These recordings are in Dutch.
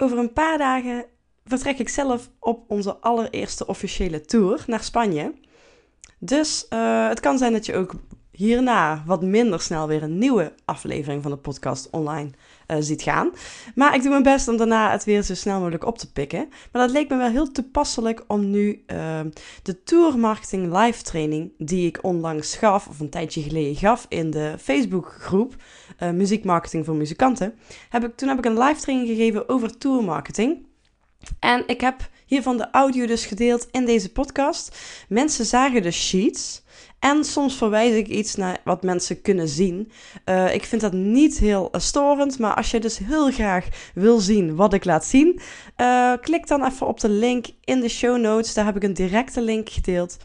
Over een paar dagen vertrek ik zelf op onze allereerste officiële tour naar Spanje. Dus uh, het kan zijn dat je ook hierna wat minder snel weer een nieuwe aflevering van de podcast online uh, ziet gaan. Maar ik doe mijn best om daarna het weer zo snel mogelijk op te pikken. Maar dat leek me wel heel toepasselijk om nu uh, de Tour Marketing Live Training, die ik onlangs gaf, of een tijdje geleden gaf in de Facebookgroep uh, Muziek Marketing voor Muzikanten, heb ik, toen heb ik een live training gegeven over tour marketing. En ik heb hiervan de audio dus gedeeld in deze podcast. Mensen zagen de sheets. En soms verwijs ik iets naar wat mensen kunnen zien. Uh, ik vind dat niet heel uh, storend, maar als je dus heel graag wil zien wat ik laat zien, klik dan even op de link in de show notes. Daar heb ik een directe link gedeeld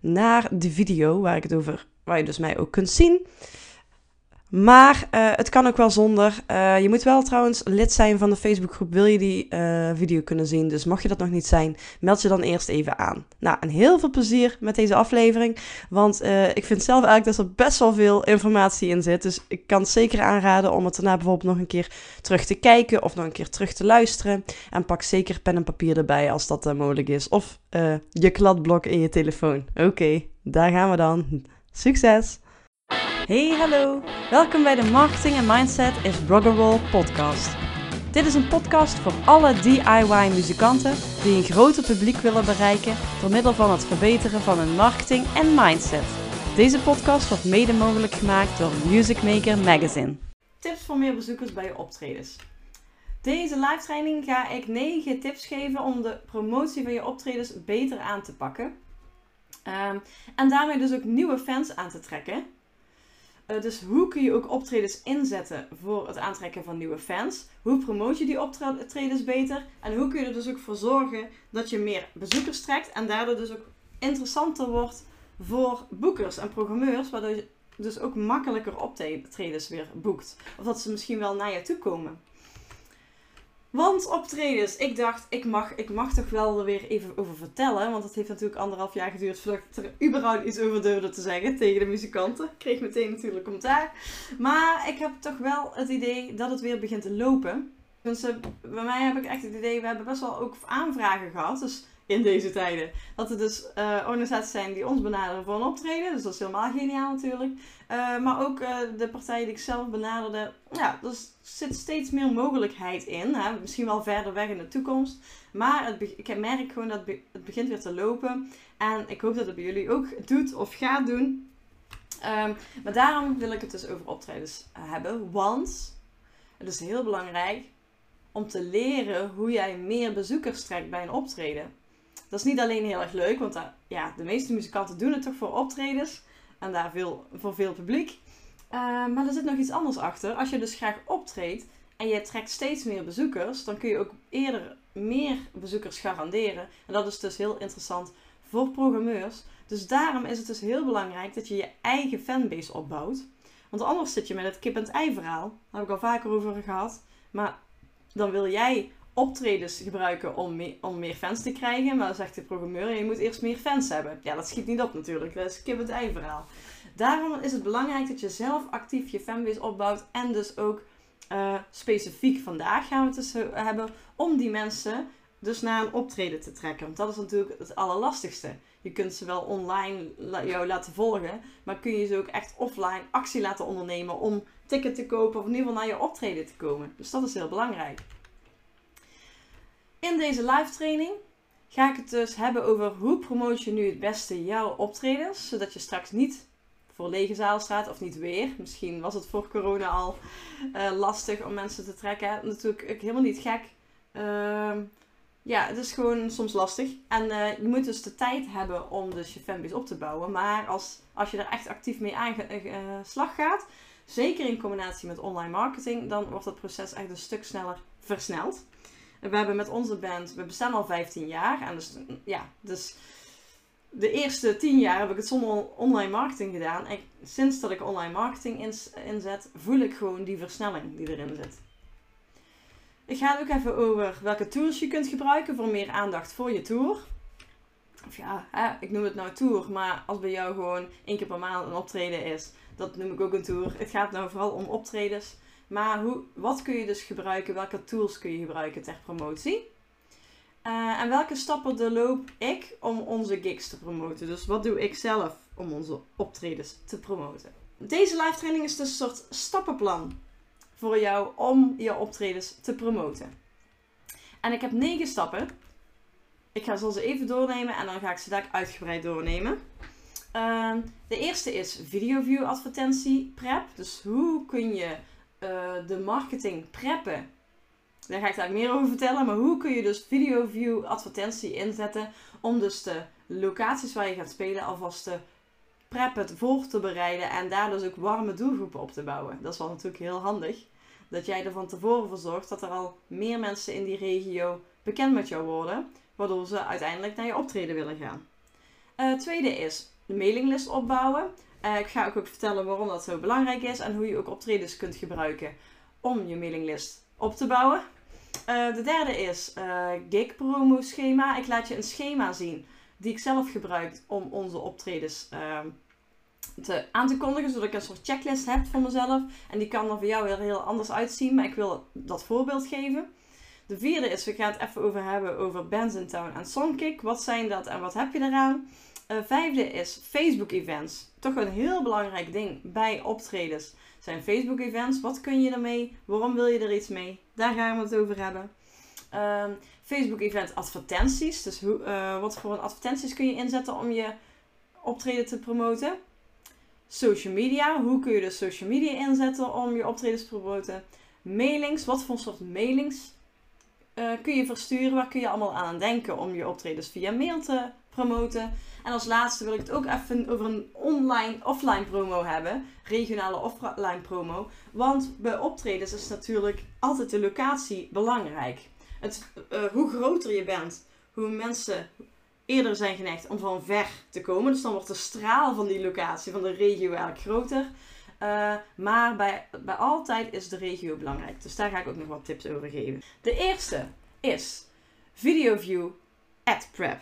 naar de video waar ik het over, waar je dus mij ook kunt zien. Maar uh, het kan ook wel zonder. Uh, je moet wel trouwens lid zijn van de Facebookgroep. Wil je die uh, video kunnen zien? Dus mocht je dat nog niet zijn, meld je dan eerst even aan. Nou, en heel veel plezier met deze aflevering. Want ik vind zelf eigenlijk dat er best wel veel informatie in zit. Dus ik kan het zeker aanraden om het daarna bijvoorbeeld nog een keer terug te kijken. Of nog een keer terug te luisteren. En pak zeker pen en papier erbij als dat mogelijk is. Of je kladblok in je telefoon. Oké, daar gaan we dan. Succes! Hey, hallo! Welkom bij de Marketing en Mindset is Rock'n'Roll podcast. Dit is een podcast voor alle DIY-muzikanten die een groter publiek willen bereiken door middel van het verbeteren van hun marketing en mindset. Deze podcast wordt mede mogelijk gemaakt door Music Maker Magazine. Tips voor meer bezoekers bij je optredens. Deze live training ga ik 9 tips geven om de promotie van je optredens beter aan te pakken. Um, en daarmee dus ook nieuwe fans aan te trekken. Uh, dus hoe kun je ook optredens inzetten voor het aantrekken van nieuwe fans? Hoe promoot je die optredens beter? En hoe kun je er dus ook voor zorgen dat je meer bezoekers trekt en daardoor dus ook interessanter wordt voor boekers en programmeurs, waardoor je dus ook makkelijker optredens weer boekt. Of dat ze misschien wel naar je toe komen. Want optredens, ik dacht, ik mag, ik mag toch wel er weer even over vertellen. Want het heeft natuurlijk anderhalf jaar geduurd voordat ik er überhaupt iets over durfde te zeggen tegen de muzikanten. Ik kreeg meteen natuurlijk commentaar. Maar ik heb toch wel het idee dat het weer begint te lopen. Dus uh, bij mij heb ik echt het idee, we hebben best wel ook aanvragen gehad. Dus in deze tijden. Dat er dus uh, organisaties zijn die ons benaderen voor een optreden. Dus dat is helemaal geniaal natuurlijk. Uh, maar ook uh, de partijen die ik zelf benaderde. Ja, er zit steeds meer mogelijkheid in. Hè? Misschien wel verder weg in de toekomst. Maar ik merk gewoon dat het begint weer te lopen. En ik hoop dat het bij jullie ook doet of gaat doen. Um, maar daarom wil ik het dus over optredens hebben. Want het is heel belangrijk om te leren hoe jij meer bezoekers trekt bij een optreden. Dat is niet alleen heel erg leuk, want daar, ja, de meeste muzikanten doen het toch voor optredens. En daar veel, voor veel publiek. Uh, maar er zit nog iets anders achter. Als je dus graag optreedt en je trekt steeds meer bezoekers, dan kun je ook eerder meer bezoekers garanderen. En dat is dus heel interessant voor programmeurs. Dus daarom is het dus heel belangrijk dat je je eigen fanbase opbouwt. Want anders zit je met het kip-en-ei verhaal. Daar heb ik al vaker over gehad. Maar dan wil jij optredens gebruiken om, om meer fans te krijgen. Maar dan zegt de programmeur, je moet eerst meer fans hebben. Ja, dat schiet niet op natuurlijk. Dat is kip het ei verhaal. Daarom is het belangrijk dat je zelf actief je fanbase opbouwt. En dus ook uh, specifiek vandaag gaan we het dus hebben om die mensen dus naar een optreden te trekken. Want dat is natuurlijk het allerlastigste. Je kunt ze wel online jou laten volgen, maar kun je ze ook echt offline actie laten ondernemen om ticket te kopen of in ieder geval naar je optreden te komen. Dus dat is heel belangrijk. In deze live training ga ik het dus hebben over hoe promoot je nu het beste jouw optredens, zodat je straks niet voor lege zaal staat of niet weer. Misschien was het voor corona al uh, lastig om mensen te trekken. Natuurlijk helemaal niet gek. Uh, ja, het is gewoon soms lastig. En uh, je moet dus de tijd hebben om dus je fanbase op te bouwen. Maar als, als je er echt actief mee aan uh, slag gaat, zeker in combinatie met online marketing, dan wordt het proces echt een stuk sneller versneld. We hebben met onze band, we bestaan al 15 jaar. En dus, ja, dus de eerste 10 jaar heb ik het zonder online marketing gedaan. En sinds dat ik online marketing inzet, voel ik gewoon die versnelling die erin zit. Ik ga het ook even over welke tools je kunt gebruiken voor meer aandacht voor je tour. Of ja, hè, ik noem het nou tour, maar als bij jou gewoon één keer per maand een optreden is, dat noem ik ook een tour. Het gaat nou vooral om optredens. Maar hoe, wat kun je dus gebruiken? Welke tools kun je gebruiken ter promotie? Eh, en welke stappen doorloop ik om onze gigs te promoten? Dus wat doe ik zelf om onze optredens te promoten? Deze live training is dus een soort stappenplan voor jou om je optredens te promoten. En ik heb negen stappen. Ik ga ze even doornemen en dan ga ik ze daar uitgebreid doornemen. Ehm, de eerste is video view advertentie prep. Dus hoe kun je uh, de marketing preppen? Daar ga ik daar meer over vertellen. Maar hoe kun je dus video view advertentie inzetten om dus de locaties waar je gaat spelen alvast te preppen, voor te bereiden en daar dus ook warme doelgroepen op te bouwen. Dat is wel natuurlijk heel handig. Dat jij er van tevoren voor zorgt dat er al meer mensen in die regio bekend met jou worden, waardoor ze uiteindelijk naar je optreden willen gaan. Uh, tweede is de mailinglist opbouwen. Uh, ik ga ook, vertellen waarom dat zo belangrijk is en hoe je ook optredens kunt gebruiken om je mailinglist op te bouwen. Uh, de derde is uh, gig promo schema. Ik laat je een schema zien die ik zelf gebruik om onze optredens ehm, aan te kondigen, zodat ik een soort checklist heb voor mezelf. En die kan er voor jou weer heel anders uitzien, maar ik wil dat voorbeeld geven. De vierde is, we gaan het even over hebben over Bands in Town en Songkick. Wat zijn dat en wat heb je eraan? Uh, vijfde is Facebook events. Toch een heel belangrijk ding bij optredens zijn Facebook events. Wat kun je ermee? Waarom wil je er iets mee? Daar gaan we het over hebben. Um, Facebook event advertenties. Dus hoe, uh, wat voor advertenties kun je inzetten om je optreden te promoten? Social media. Hoe kun je dus social media inzetten om je optredens te promoten? Mailings. Wat voor soort mailings uh, kun je versturen? Waar kun je allemaal aan denken om je optredens via mail te promoten? En als laatste wil ik het ook even over een online, offline promo hebben. Regionale offline promo. Want bij optredens is natuurlijk altijd de locatie belangrijk. Het, uh, hoe groter je bent, hoe mensen eerder zijn geneigd om van ver te komen. Dus dan wordt de straal van die locatie, van de regio eigenlijk groter. Uh, maar bij, bij altijd is de regio belangrijk. Dus daar ga ik ook nog wat tips over geven. De eerste is VideoView Ad Prep.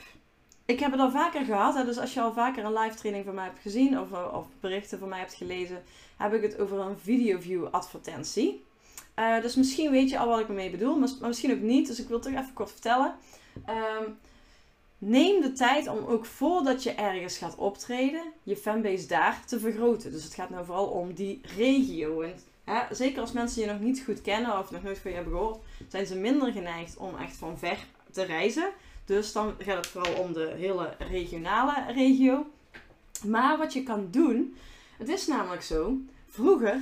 Ik heb het al vaker gehad. Dus als je al vaker een live training van mij hebt gezien of, of berichten van mij hebt gelezen, heb ik het over een VideoView advertentie. Uh, dus misschien weet je al wat ik ermee bedoel, maar, misschien ook niet. Dus ik wil het toch even kort vertellen. Um, neem de tijd om ook voordat je ergens gaat optreden, je fanbase daar te vergroten. Dus het gaat nou vooral om die regio. En, hè, zeker als mensen je nog niet goed kennen of nog nooit van je hebben gehoord, zijn ze minder geneigd om echt van ver te reizen. Dus dan gaat het vooral om de hele regionale regio. Maar wat je kan doen, het is namelijk zo, vroeger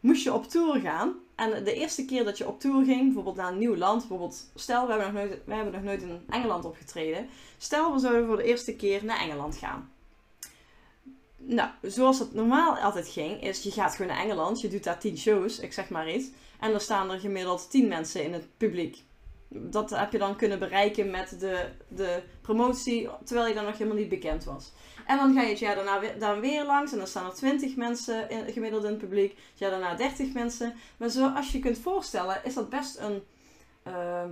moest je op tour gaan. En de eerste keer dat je op tour ging, bijvoorbeeld naar een nieuw land, bijvoorbeeld, stel we hebben nog nooit, we hebben nog nooit in Engeland opgetreden. Stel we zouden voor de eerste keer naar Engeland gaan. Nou, zoals het normaal altijd ging, is je gaat gewoon naar Engeland, je doet daar 10 shows, ik zeg maar iets. En er staan er gemiddeld 10 mensen in het publiek dat heb je dan kunnen bereiken met de, de promotie, terwijl je dan nog helemaal niet bekend was. En dan ga je het jaar daarna weer, dan weer langs en dan staan er 20 mensen in, gemiddeld in het publiek, het jaar daarna 30 mensen. Maar zoals je kunt voorstellen, is dat best een uh,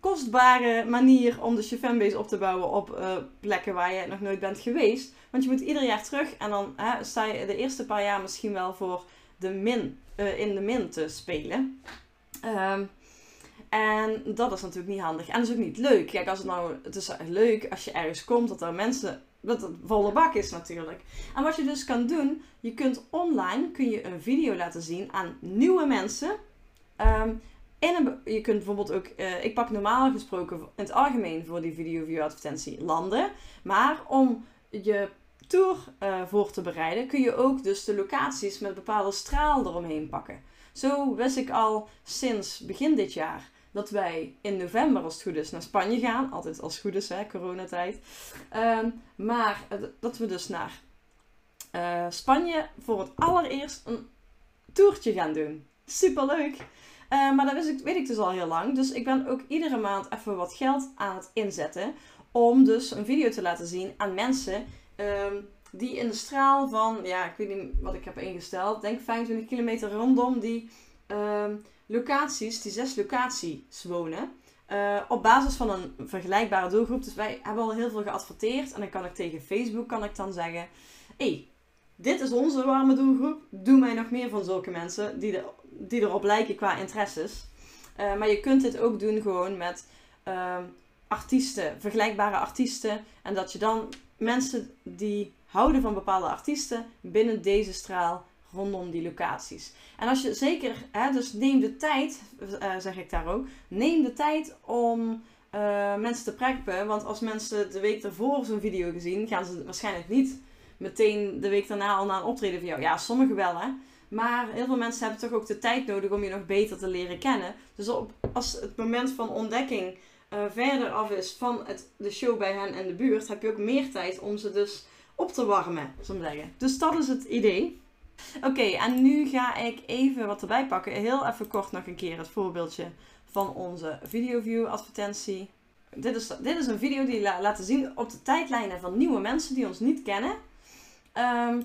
kostbare manier om dus je fanbase op te bouwen op uh, plekken waar je nog nooit bent geweest. Want je moet ieder jaar terug en dan hè, sta je de eerste paar jaar misschien wel voor de min, uh, in de min te spelen. Um, en dat is natuurlijk niet handig. En dat is ook niet leuk. Kijk, als het nou, het is leuk als je ergens komt dat er mensen, dat het volle bak is natuurlijk. En wat je dus kan doen, je kunt online, kun je een video laten zien aan nieuwe mensen. Um, in een, je kunt bijvoorbeeld ook, uh, ik pak normaal gesproken in het algemeen voor die video advertentie landen. Maar om je tour uh, voor te bereiden, kun je ook dus de locaties met bepaalde straal eromheen pakken. Zo wist ik al sinds begin dit jaar dat wij in november, als het goed is, naar Spanje gaan. Altijd als het goed is, hè, coronatijd. Um, maar dat we dus naar uh, Spanje voor het allereerst een toertje gaan doen. Superleuk! Uh, maar dat wist ik, weet ik dus al heel lang. Dus ik ben ook iedere maand even wat geld aan het inzetten. Om dus een video te laten zien aan mensen um, die in de straal van, ja, ik weet niet wat ik heb ingesteld, denk 25 kilometer rondom die locaties, die zes locaties wonen. Uh, op basis van een vergelijkbare doelgroep. Dus wij hebben al heel veel geadverteerd. En dan kan ik tegen Facebook kan ik dan zeggen: hey, dit is onze warme doelgroep. Doe mij nog meer van zulke mensen die, er, die erop lijken qua interesses. Uh, maar je kunt dit ook doen gewoon met uh, artiesten, vergelijkbare artiesten. En dat je dan mensen die houden van bepaalde artiesten binnen deze straal rondom die locaties. En als je zeker, hè, dus neem de tijd, uh, zeg ik daar ook, neem de tijd om uh, mensen te preppen. Want als mensen de week ervoor zo'n video gezien, gaan ze waarschijnlijk niet meteen de week daarna al naar een optreden van jou. Ja, sommigen wel hè. Maar heel veel mensen hebben toch ook de tijd nodig om je nog beter te leren kennen. Dus op, als het moment van ontdekking uh, verder af is van het, de show bij hen in de buurt, heb je ook meer tijd om ze dus op te warmen, ik zeggen. Dus dat is het idee. Oké, en nu ga ik even wat erbij pakken. Heel even kort nog een keer het voorbeeldje van onze VideoView advertentie. Dit is, dit is een video die la laten zien op de tijdlijnen van nieuwe mensen die ons niet kennen. Um,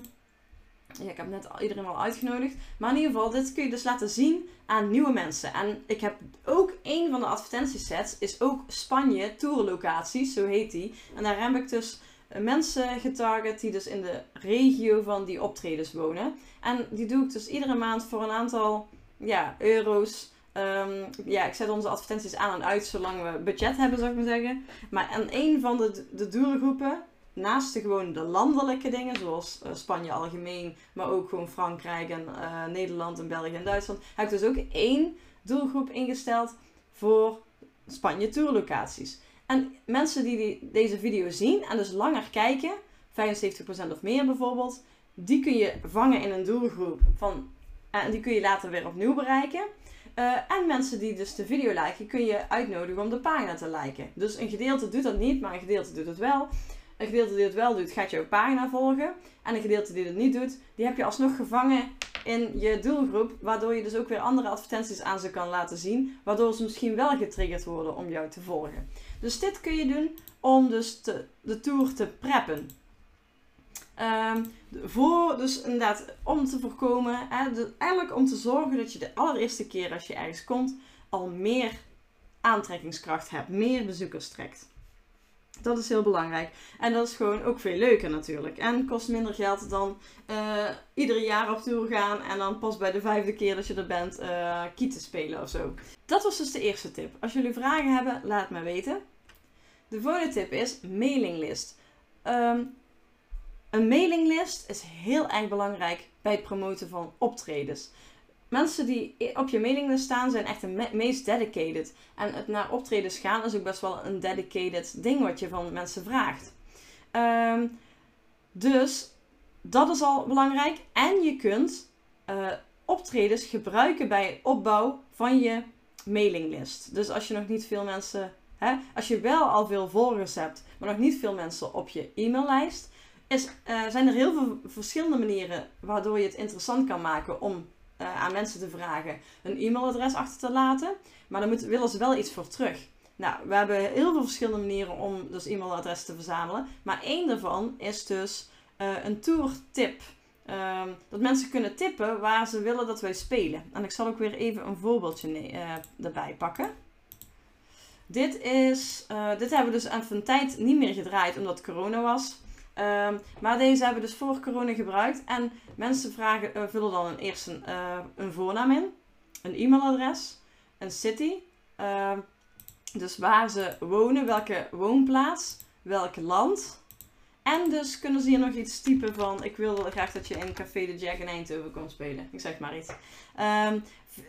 ja, ik heb net iedereen al uitgenodigd. Maar in ieder geval, dit kun je dus laten zien aan nieuwe mensen. En ik heb ook een van de advertentiesets, is ook Spanje tourlocaties, zo heet die. En daar heb ik dus mensen getarget die dus in de regio van die optredens wonen. En die doe ik dus iedere maand voor een aantal ja, euro's. Um, ja, ik zet onze advertenties aan en uit zolang we budget hebben, zou ik maar zeggen. Maar aan een van de, de doelgroepen, naast de gewoon de landelijke dingen, zoals uh, Spanje algemeen, maar ook gewoon Frankrijk en uh, Nederland en België en Duitsland, heb ik dus ook één doelgroep ingesteld voor Spanje tourlocaties. En mensen die, die deze video zien en dus langer kijken, 75% of meer bijvoorbeeld, die kun je vangen in een doelgroep van, en die kun je later weer opnieuw bereiken. Uh, en mensen die dus de video liken, kun je uitnodigen om de pagina te liken. Dus een gedeelte doet dat niet, maar een gedeelte doet het wel. Een gedeelte die het wel doet, gaat jouw pagina volgen. En een gedeelte die het niet doet, die heb je alsnog gevangen in je doelgroep. Waardoor je dus ook weer andere advertenties aan ze kan laten zien. Waardoor ze misschien wel getriggerd worden om jou te volgen. Dus dit kun je doen om dus de tour te preppen. Um, voor, dus inderdaad, om te voorkomen, hè, eigenlijk om te zorgen dat je de allereerste keer als je ergens komt, al meer aantrekkingskracht hebt, meer bezoekers trekt. Dat is heel belangrijk. En dat is gewoon ook veel leuker natuurlijk. En kost minder geld dan uh, iedere jaar op tour gaan en dan pas bij de vijfde keer dat je er bent uh, kieten spelen of zo. Dat was dus de eerste tip. Als jullie vragen hebben, laat me weten. De volgende tip is mailinglist. Um, een mailinglist is heel erg belangrijk bij het promoten van optredens. Mensen die op je mailinglist staan zijn echt de meest dedicated. En het naar optredens gaan is ook best wel een dedicated ding wat je van mensen vraagt. Um, dus dat is al belangrijk. En je kunt uh, optredens gebruiken bij opbouw van je mailinglist. Dus als je nog niet veel mensen, hè, als je wel al veel volgers hebt, maar nog niet veel mensen op je e-maillijst, is, uh, zijn er heel veel verschillende manieren waardoor je het interessant kan maken om uh, aan mensen te vragen een e-mailadres achter te laten. Maar dan willen ze wel iets voor terug. Nou, we hebben heel veel verschillende manieren om dus e-mailadressen te verzamelen. Maar één daarvan is dus uh, een tour-tip. Uh, dat mensen kunnen tippen waar ze willen dat wij spelen. En ik zal ook weer even een voorbeeldje erbij pakken. Dit, is, dit hebben we dus even een tijd niet meer gedraaid omdat corona was. Um, maar deze hebben we dus voor corona gebruikt. En mensen vragen, uh, vullen dan eerst een, uh, een voornaam in, een e-mailadres, een city, uh, dus waar ze wonen, welke woonplaats, welk land. En dus kunnen ze hier nog iets typen van: Ik wil graag dat je in Café de Jack in Eindhoven komt spelen. Ik zeg maar iets. Um,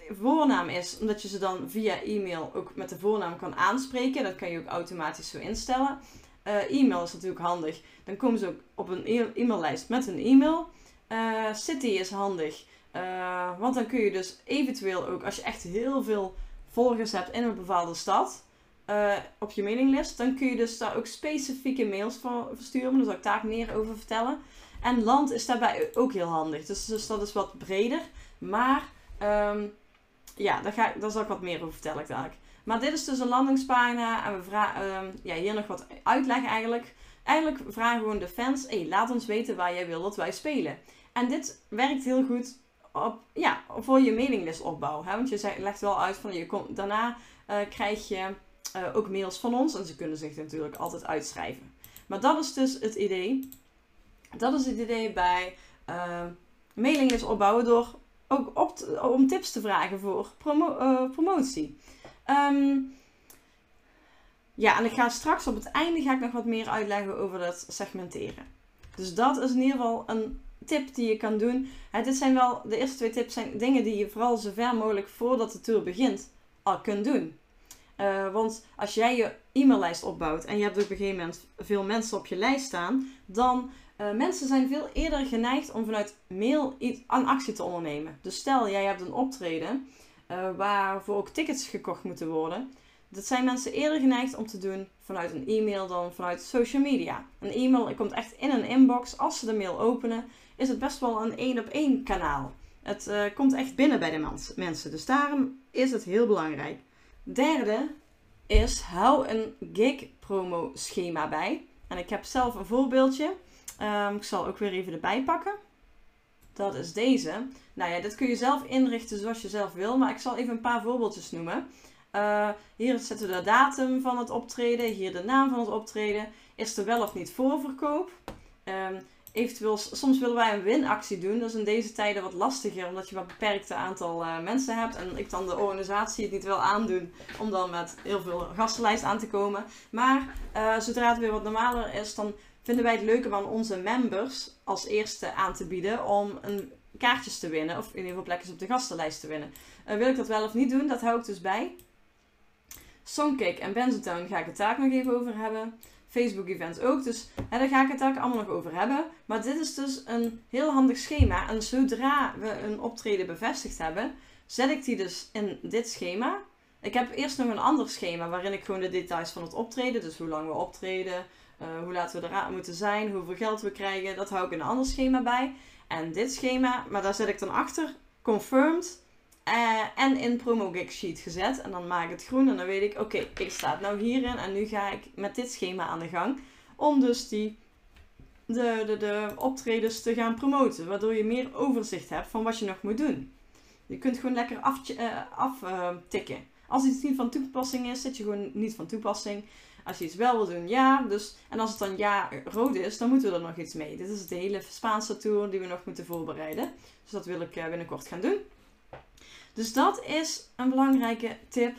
voornaam is omdat je ze dan via e-mail ook met de voornaam kan aanspreken. Dat kan je ook automatisch zo instellen. Uh, e-mail is natuurlijk handig. Dan komen ze ook op een e- e-maillijst met een e-mail. Uh, City is handig. Uh, want dan kun je dus eventueel ook, als je echt heel veel volgers hebt in een bepaalde stad, op je mailinglist, dan kun je dus daar ook specifieke mails voor versturen. Daar zal ik daar meer over vertellen. En land is daarbij ook heel handig. Dus, dus dat is wat breder. Maar um, ja, daar, ga, daar zal ik wat meer over vertellen dadelijk. Maar dit is dus een landingspagina en we vragen um, ja, hier nog wat uitleg eigenlijk. Eigenlijk vragen gewoon de fans, hey, laat ons weten waar jij wil dat wij spelen. En dit werkt heel goed op, ja, voor je mailinglistopbouw. Hè? Want je legt wel uit van je komt, daarna uh, krijg je uh, ook mails van ons en ze kunnen zich natuurlijk altijd uitschrijven. Maar dat is dus het idee. Dat is het idee bij uh, mailinglist opbouwen door ook op om tips te vragen voor promo promotie. Um, ja, en ik ga straks op het einde ga ik nog wat meer uitleggen over dat segmenteren. Dus dat is in ieder geval een tip die je kan doen. dit zijn wel, de eerste twee tips zijn dingen die je vooral zo ver mogelijk voordat de tour begint al kunt doen. Uh, want als jij je e-maillijst opbouwt en je hebt op een gegeven moment veel mensen op je lijst staan, dan uh, mensen zijn veel eerder geneigd om vanuit mail iets aan actie te ondernemen. Dus stel jij hebt een optreden uh, waarvoor ook tickets gekocht moeten worden, dat zijn mensen eerder geneigd om te doen vanuit een e-mail dan vanuit social media. Een e-mail komt echt in een inbox. Als ze de mail openen, is het best wel een één op één kanaal. Het uh, komt echt binnen bij de mensen. Dus daarom is het heel belangrijk. Derde is hou een gig promo schema bij. En ik heb zelf een voorbeeldje. Um, ik zal ook weer even erbij pakken. Dat is deze. Nou ja, dit kun je zelf inrichten zoals je zelf wil. Maar ik zal even een paar voorbeeldjes noemen. Uh, hier zetten we de datum van het optreden, hier de naam van het optreden. Is er wel of niet voorverkoop? Um, eventueel, soms willen wij een winactie doen. Dat is in deze tijden wat lastiger, omdat je maar een beperkte aantal uh, mensen hebt. En ik dan de organisatie het niet wil aandoen om dan met heel veel gastenlijst aan te komen. Maar uh, zodra het weer wat normaler is, dan vinden wij het leuk om aan onze members als eerste aan te bieden om een kaartjes te winnen. Of in ieder geval plekjes op de gastenlijst te winnen. wil ik dat wel of niet doen? Dat hou ik dus bij. Songcake en Benzotown ga ik het daar nog even over hebben. Facebook events ook. Dus hè, daar ga ik het daar allemaal nog over hebben. Maar dit is dus een heel handig schema. En zodra we een optreden bevestigd hebben, zet ik die dus in dit schema. Ik heb eerst nog een ander schema waarin ik gewoon de details van het optreden, dus hoe lang we optreden, uh, hoe laten we eruit moeten zijn, hoeveel geld we krijgen, dat hou ik in een ander schema bij. En dit schema, maar daar zet ik dan achter, confirmed uh, en in promo gig sheet gezet. En dan maak ik het groen en dan weet ik, oké, ik sta nou hierin en nu ga ik met dit schema aan de gang. Om dus die, de, de, de optredens te gaan promoten. Waardoor je meer overzicht hebt van wat je nog moet doen. Je kunt gewoon lekker aftikken. Af, uh, als iets niet van toepassing is, zit je gewoon niet van toepassing. Als je iets wel wil doen, ja. Dus, en als het dan ja rood is, dan moeten we er nog iets mee. Dit is de hele Spaanse tour die we nog moeten voorbereiden. Dus dat wil ik uh, binnenkort gaan doen. Dus dat is een belangrijke tip.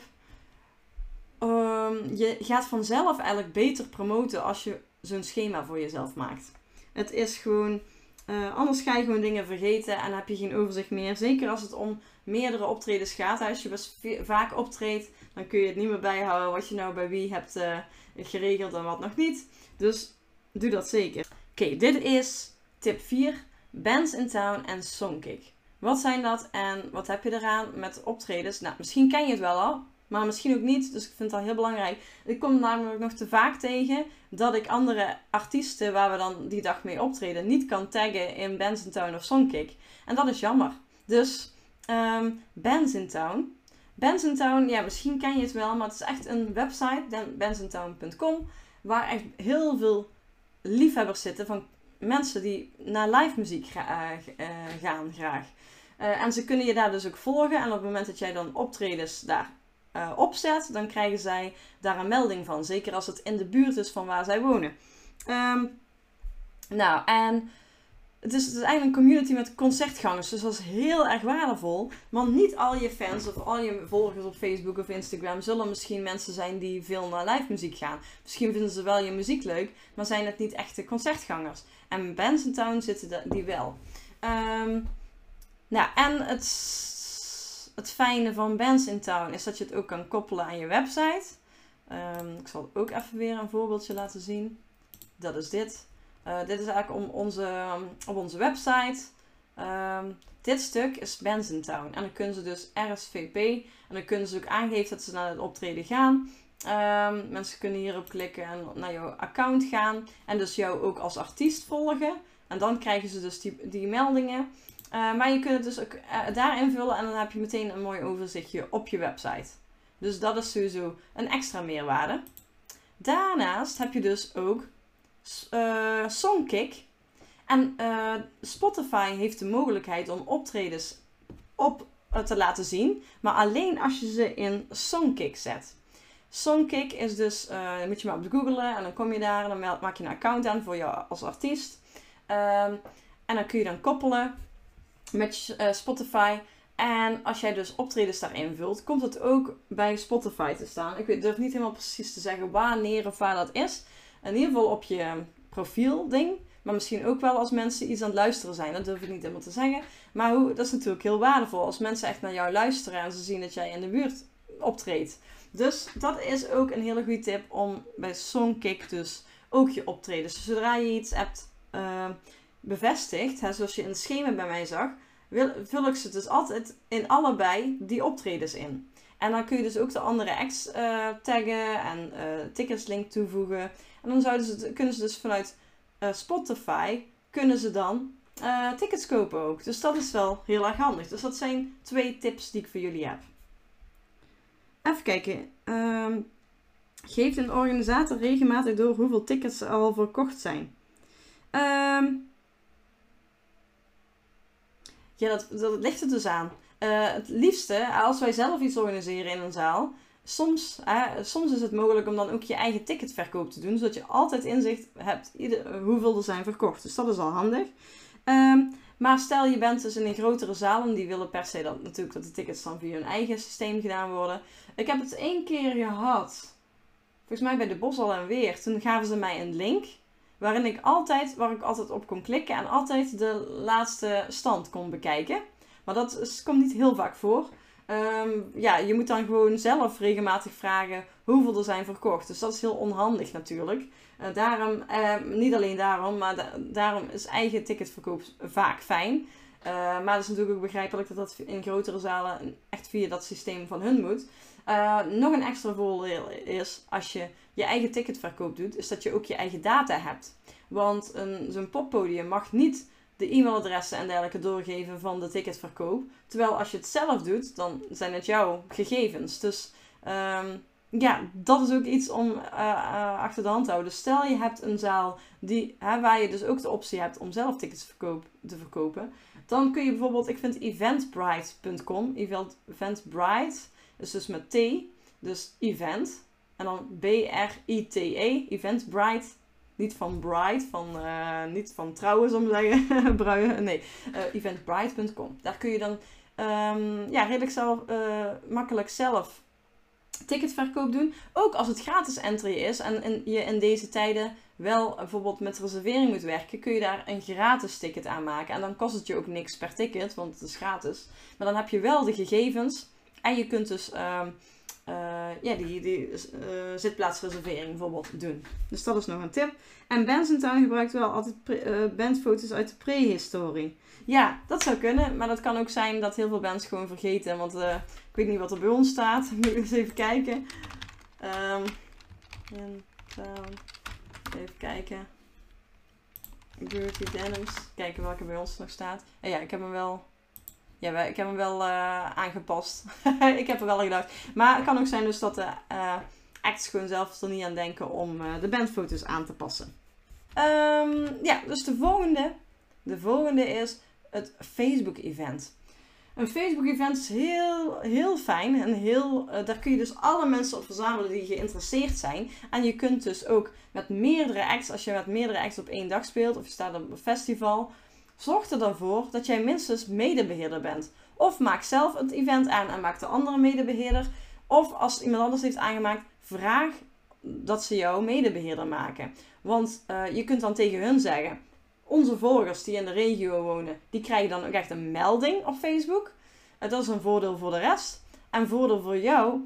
Um, je gaat vanzelf eigenlijk beter promoten als je zo'n schema voor jezelf maakt. Het is gewoon, uh, anders ga je gewoon dingen vergeten en heb je geen overzicht meer. Zeker als het om meerdere optredens gaat. Als je vaak optreedt, dan kun je het niet meer bijhouden wat je nou bij wie hebt uh, geregeld en wat nog niet. Dus doe dat zeker. Oké, dit is tip 4. Bands in Town en Songkick. Wat zijn dat en wat heb je eraan met optredens? Nou, misschien ken je het wel al, maar misschien ook niet. Dus ik vind al heel belangrijk. Ik kom namelijk nog te vaak tegen dat ik andere artiesten waar we dan die dag mee optreden niet kan taggen in Bands in Town of Songkick. En dat is jammer. Dus um, Bands in Town. Bands in Town, ja, misschien ken je het wel, maar het is echt een website, bandsintown.com, waar echt heel veel liefhebbers zitten van mensen die naar live muziek uh, gaan graag. Uh, en ze kunnen je daar dus ook volgen. En op het moment dat jij dan optredens daar uh, opzet, dan krijgen zij daar een melding van. Zeker als het in de buurt is van waar zij wonen. Um, nou, en het is, het is eigenlijk een community met concertgangers. Dus dat is heel erg waardevol. Want niet al je fans of al je volgers op Facebook of Instagram zullen misschien mensen zijn die veel naar live muziek gaan. Misschien vinden ze wel je muziek leuk, maar zijn het niet echte concertgangers. En Bands in Town zitten die wel. Um, nou, en het, het fijne van Bands in Town is dat je het ook kan koppelen aan je website. Um, ik zal ook even weer een voorbeeldje laten zien. Dat is dit. Uh, dit is eigenlijk om onze, op onze website. Um, dit stuk is Bands in Town. En dan kunnen ze dus RSVP. En dan kunnen ze ook aangeven dat ze naar het optreden gaan. Mensen kunnen hierop klikken en naar jouw account gaan. En dus jou ook als artiest volgen. En dan krijgen ze dus die, die meldingen. Uh, maar je kunt het dus ook uh, daar invullen en dan heb je meteen een mooi overzichtje op je website. Dus dat is sowieso een extra meerwaarde. Daarnaast heb je dus ook uh, Songkick. En Spotify heeft de mogelijkheid om optredens op te laten zien, maar alleen als je ze in Songkick zet. Songkick is dus, dan moet je maar op googlen en dan kom je daar en dan maak je een account aan voor jou als artiest. Ehm, En dan kun je dan koppelen met uh, Spotify. En als jij dus optredens daarin vult, komt het ook bij Spotify te staan. Ik durf niet helemaal precies te zeggen wanneer of waar dat is. In ieder geval op je profielding. Maar misschien ook wel als mensen iets aan het luisteren zijn. Dat durf ik niet helemaal te zeggen. Maar hoe, dat is natuurlijk heel waardevol. Als mensen echt naar jou luisteren en ze zien dat jij in de buurt optreedt. Dus dat is ook een hele goede tip om bij Songkick dus ook je optreden. Dus zodra je iets hebt bevestigd, hè, zoals je in het schema bij mij zag, vul ik ze dus altijd in allebei die optredens in. En dan kun je dus ook de andere acts uh, taggen en uh, tickets link toevoegen. En dan zouden ze, kunnen ze dus vanuit uh, Spotify kunnen ze dan tickets kopen ook. Dus dat is wel heel erg handig. Dus dat zijn twee tips die ik voor jullie heb. Even kijken. Uh, geeft een organisator regelmatig door hoeveel tickets er al verkocht zijn? Uh, ja, dat, ligt er dus aan. Uh, het liefste, als wij zelf iets organiseren in een zaal, soms, soms is het mogelijk om dan ook je eigen ticketverkoop te doen, zodat je altijd inzicht hebt hoeveel er zijn verkocht. Dus dat is al handig. Um, maar stel je bent dus in een grotere zaal en die willen per se dat natuurlijk dat de tickets dan via hun eigen systeem gedaan worden. Ik heb het één keer gehad, volgens mij bij de Boshal en Weer. Toen gaven ze mij een link waarin ik altijd, waar ik altijd op kon klikken en altijd de laatste stand kon bekijken. Maar dat komt niet heel vaak voor. Um, ja, je moet dan gewoon zelf regelmatig vragen hoeveel er zijn verkocht. Dus dat is heel onhandig natuurlijk. Uh, daarom, uh, niet alleen daarom, maar da daarom is eigen ticketverkoop vaak fijn. Uh, maar het is natuurlijk ook begrijpelijk dat dat in grotere zalen echt via dat systeem van hun moet. nog een extra voordeel is als je je eigen ticketverkoop doet, is dat je ook je eigen data hebt. Want zo'n poppodium mag niet de e-mailadressen en dergelijke doorgeven van de ticketverkoop. Terwijl als je het zelf doet, dan zijn het jouw gegevens. Dus um, ja, dat is ook iets om uh, uh, achter de hand te houden. Stel je hebt een zaal die, waar je dus ook de optie hebt om zelf tickets te verkopen. Dan kun je bijvoorbeeld, ik vind eventbrite.com, eventbrite, is dus met T, dus event. En dan B-R-I-T-E, eventbrite niet van Bride, van, uh, niet van trouwen, om te zeggen. Bruien, nee, uh. Daar kun je dan um, ja, redelijk zelf, uh, makkelijk zelf ticketverkoop doen. Ook als het gratis entry is en, je in deze tijden wel bijvoorbeeld met reservering moet werken, kun je daar een gratis ticket aan maken. En dan kost het je ook niks per ticket, want het is gratis. Maar dan heb je wel de gegevens en je kunt dus... Uh, uh, ja, die, die uh, zitplaatsreservering bijvoorbeeld doen. Dus dat is nog een tip. En Benzentuin gebruikt wel altijd uh, bandfoto's uit de prehistorie. Ja, dat zou kunnen. Maar dat kan ook zijn dat heel veel bands gewoon vergeten. Want ik weet niet wat er bij ons staat. Moet ik eens even kijken. Um, even kijken. Dirty Denims. Kijken welke bij ons nog staat. En ja, ik heb hem wel ja, ik heb hem wel uh, aangepast. ik heb er wel gedacht. Maar het kan ook zijn dus dat de uh, acts gewoon zelf er niet aan denken om uh, de bandfoto's aan te passen. Um, ja, dus de volgende. De volgende is het Facebook event. Een Facebook event is heel, heel fijn en heel, daar kun je dus alle mensen op verzamelen die geïnteresseerd zijn. En je kunt dus ook met meerdere acts, als je met meerdere acts op één dag speelt of je staat op een festival Zorg er dan voor dat jij minstens medebeheerder bent. Of maak zelf het event aan en maak de andere medebeheerder. Of als iemand anders heeft aangemaakt, vraag dat ze jou medebeheerder maken. Want uh, je kunt dan tegen hun zeggen: onze volgers die in de regio wonen, die krijgen dan ook echt een melding op Facebook. Dat is een voordeel voor de rest. En voordeel voor jou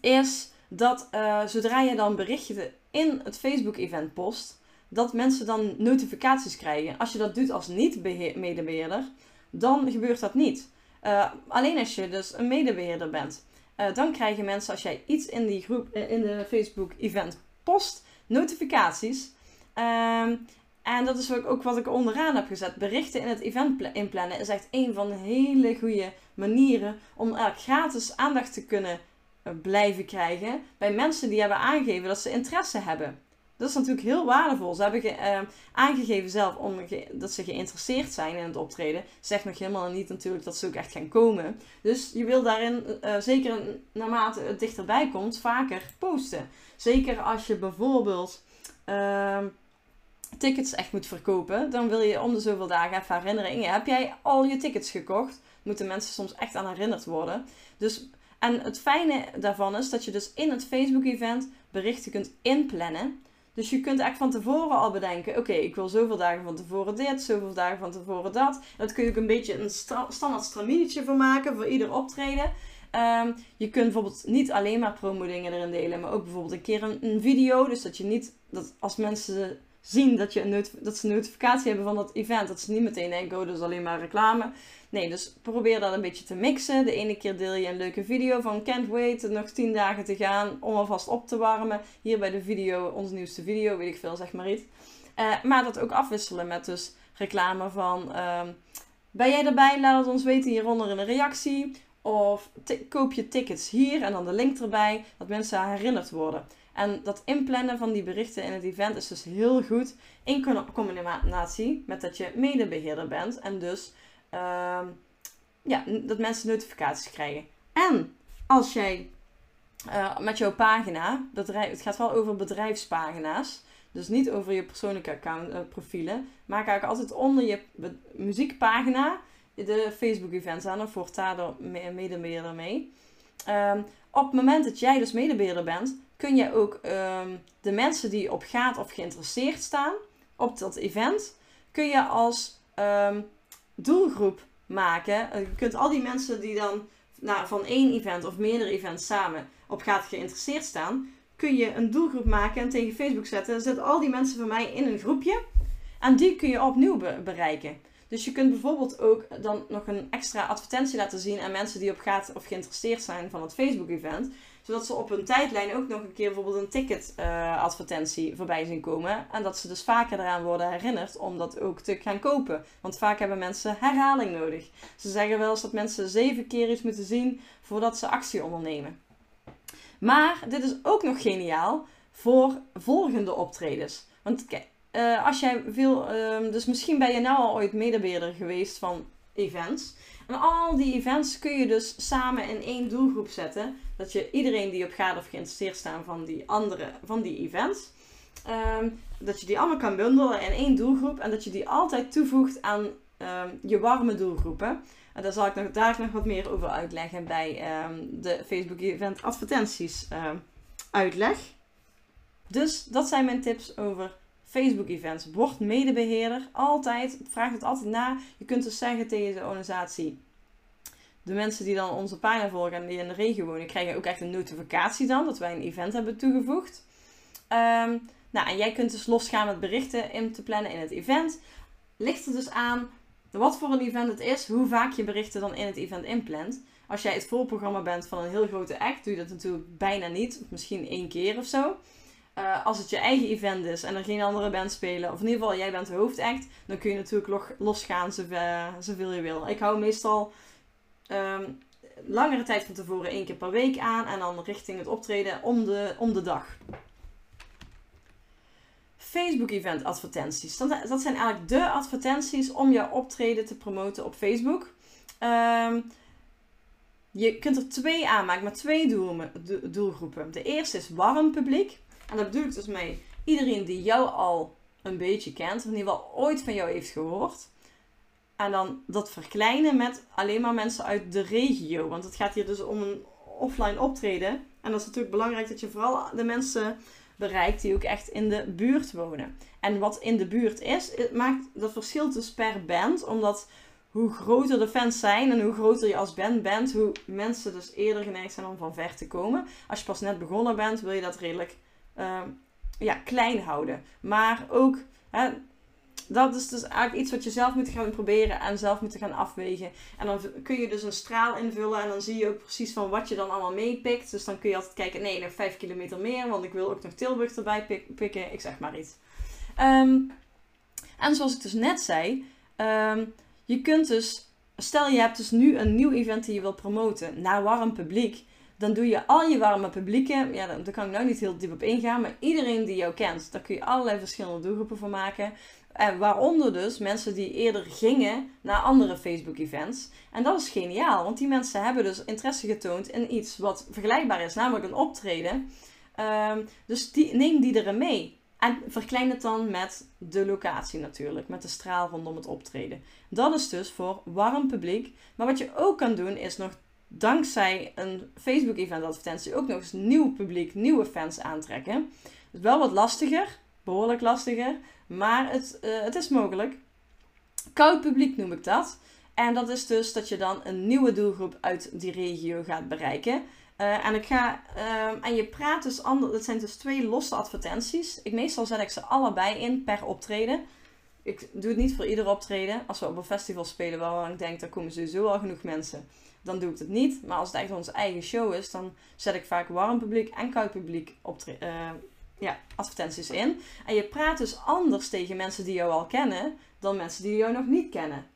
is dat uh, zodra je dan berichten in het Facebook-event post, dat mensen dan notificaties krijgen. Als je dat doet als niet-medebeheerder, dan gebeurt dat niet. Uh, alleen als je dus een medebeheerder bent. Uh, dan krijgen mensen als jij iets in die groep, uh, in de Facebook event post, notificaties. Ehm, en dat is ook wat ik onderaan heb gezet. Berichten in het event inplannen is echt een van de hele goede manieren om gratis aandacht te kunnen blijven krijgen bij mensen die hebben aangegeven dat ze interesse hebben. Dat is natuurlijk heel waardevol. Ze hebben ge, uh, aangegeven zelf om dat ze geïnteresseerd zijn in het optreden. Zegt nog helemaal niet natuurlijk dat ze ook echt gaan komen. Dus je wil daarin, uh, zeker naarmate het dichterbij komt, vaker posten. Zeker als je bijvoorbeeld uh, tickets echt moet verkopen, dan wil je om de zoveel dagen even herinneringen. Heb jij al je tickets gekocht? Moeten mensen soms echt aan herinnerd worden. Dus, en het fijne daarvan is dat je dus in het Facebook-event berichten kunt inplannen. Dus je kunt echt van tevoren al bedenken: oké, ik wil zoveel dagen van tevoren dit, zoveel dagen van tevoren dat. Dat kun je ook een beetje een standaard straminietje voor maken voor ieder optreden. Ehm, je kunt bijvoorbeeld niet alleen maar promo-dingen erin delen, maar ook bijvoorbeeld een keer een, een, video. Dus dat je niet, dat als mensen zien dat, je een dat ze een notificatie hebben van dat event, dat ze niet meteen denken: oh, dat is alleen maar reclame. Nee, dus probeer dat een beetje te mixen. De ene keer deel je een leuke video van can't wait, nog 10 dagen te gaan om alvast op te warmen. Hier bij de video, onze nieuwste video, weet ik veel, zeg maar iets. Uh, maar dat ook afwisselen met dus reclame van... Uh, ben jij erbij? Laat het ons weten hieronder in een reactie. Of koop je tickets hier en dan de link erbij, dat mensen herinnerd worden. En dat inplannen van die berichten in het event is dus heel goed in combinatie met dat je medebeheerder bent en dus Ehm, ja, dat mensen notificaties krijgen. En als jij uh, met jouw pagina, bedrijf, het gaat wel over bedrijfspagina's, dus niet over je persoonlijke account uh, profielen, maak eigenlijk altijd onder je muziekpagina de Facebook events aan, of wordt daar medebeheerder mee. Um, op het moment dat jij dus medebeheerder bent, kun je ook um, de mensen die op gaat of geïnteresseerd staan op dat event, kun je als um, doelgroep maken. Eh, je kunt al die mensen die dan nou, van één event of meerdere events samen op gaat geïnteresseerd staan, kun je een doelgroep maken en tegen Facebook zetten. Zet al die mensen van mij in een groepje en die kun je opnieuw bereiken. Dus je kunt bijvoorbeeld ook dan nog een extra advertentie laten zien aan mensen die op gaat of geïnteresseerd zijn van het Facebook-event zodat ze op hun tijdlijn ook nog een keer bijvoorbeeld een ticket-advertentie eh, voorbij zien komen. En dat ze dus vaker eraan worden herinnerd om dat ook te gaan kopen. Want vaak hebben mensen herhaling nodig. Ze zeggen wel eens dat mensen zeven keer iets moeten zien voordat ze actie ondernemen. Maar dit is ook nog geniaal voor volgende optredens. Want uh, als jij veel, uh, dus misschien ben je nou al ooit medebeheerder geweest van events. En al die events kun je dus samen in één doelgroep zetten. Dat je iedereen die op gaat of geïnteresseerd staan van die andere, van die events. Ehm, dat je die allemaal kan bundelen in één doelgroep. En dat je die altijd toevoegt aan ehm, je warme doelgroepen. En daar zal ik nog, daar nog wat meer over uitleggen bij ehm, de Facebook event advertenties uitleg. Dus dat zijn mijn tips over Facebook-events. Word medebeheerder. Altijd. Vraag het altijd na. Je kunt dus zeggen tegen de organisatie. De mensen die dan onze pagina volgen en die in de regio wonen, krijgen ook echt een notificatie dan dat wij een event hebben toegevoegd. Um, nou, en jij kunt dus losgaan met berichten in te plannen in het event. Ligt er dus aan wat voor een event het is, hoe vaak je berichten dan in het event inplant. Als jij het voorprogramma bent van een heel grote act, doe je dat natuurlijk bijna niet. Misschien één keer of zo. Uh, als het je eigen event is en er geen andere band spelen, of in ieder geval jij bent de hoofdact, dan kun je natuurlijk losgaan zoveel je wil. Ik hou meestal um, langere tijd van tevoren één keer per week aan en dan richting het optreden om de, om de dag. Facebook-event advertenties. Dat, dat, zijn eigenlijk de advertenties om jouw optreden te promoten op Facebook. Um, je kunt er twee aanmaken met twee doelgroepen. De eerste is warm publiek. En daar bedoel ik dus mee iedereen die jou al een beetje kent, of ieder geval ooit van jou heeft gehoord. En dan dat verkleinen met alleen maar mensen uit de regio. Want het gaat hier dus om een offline optreden. En dat is natuurlijk belangrijk dat je vooral de mensen bereikt die ook echt in de buurt wonen. En wat in de buurt is, het maakt dat verschilt dus per band. Omdat hoe groter de fans zijn en hoe groter je als band bent, hoe mensen dus eerder geneigd zijn om van ver te komen. Als je pas net begonnen bent, wil je dat redelijk Ehm, ja, klein houden. Maar ook, hè, dat is dus eigenlijk iets wat je zelf moet gaan proberen en zelf moet gaan afwegen. En dan kun je dus een straal invullen en dan zie je ook precies van wat je dan allemaal meepikt. Dus dan kun je altijd kijken, nee, nog 5 kilometer meer, want ik wil ook nog Tilburg erbij pikken. Ik zeg maar iets. Ehm, en zoals ik dus net zei, um, je kunt dus, stel je hebt dus nu een nieuw event die je wil promoten naar warm publiek dan doe je al je warme publieken, ja, daar kan ik nou niet heel diep op ingaan, maar iedereen die jou kent, daar kun je allerlei verschillende doelgroepen voor maken. En waaronder dus mensen die eerder gingen naar andere Facebook-events. En dat is geniaal, want die mensen hebben dus interesse getoond in iets wat vergelijkbaar is, namelijk een optreden. Um, dus die, neem die erin mee. En verklein het dan met de locatie natuurlijk, met de straal rondom het optreden. Dat is dus voor warm publiek. Maar wat je ook kan doen is nog dankzij een Facebook-event advertentie ook nog eens nieuw publiek, nieuwe fans aantrekken. Dus wel wat lastiger, behoorlijk lastiger, maar het, uh, het is mogelijk. Koud publiek noem ik dat. En dat is dus dat je dan een nieuwe doelgroep uit die regio gaat bereiken. Uh, en ik ga, uh, en je praat dus ander, dat zijn dus twee losse advertenties. Ik, meestal zet ik ze allebei in per optreden. Ik doe het niet voor ieder optreden. Als we op een festival spelen waarvan ik denk, daar komen sowieso al genoeg mensen, dan doe ik het niet. Maar als het echt onze eigen show is, dan zet ik vaak warm publiek en koud publiek uh, ja, advertenties in. En je praat dus anders tegen mensen die jou al kennen, dan mensen die jou nog niet kennen.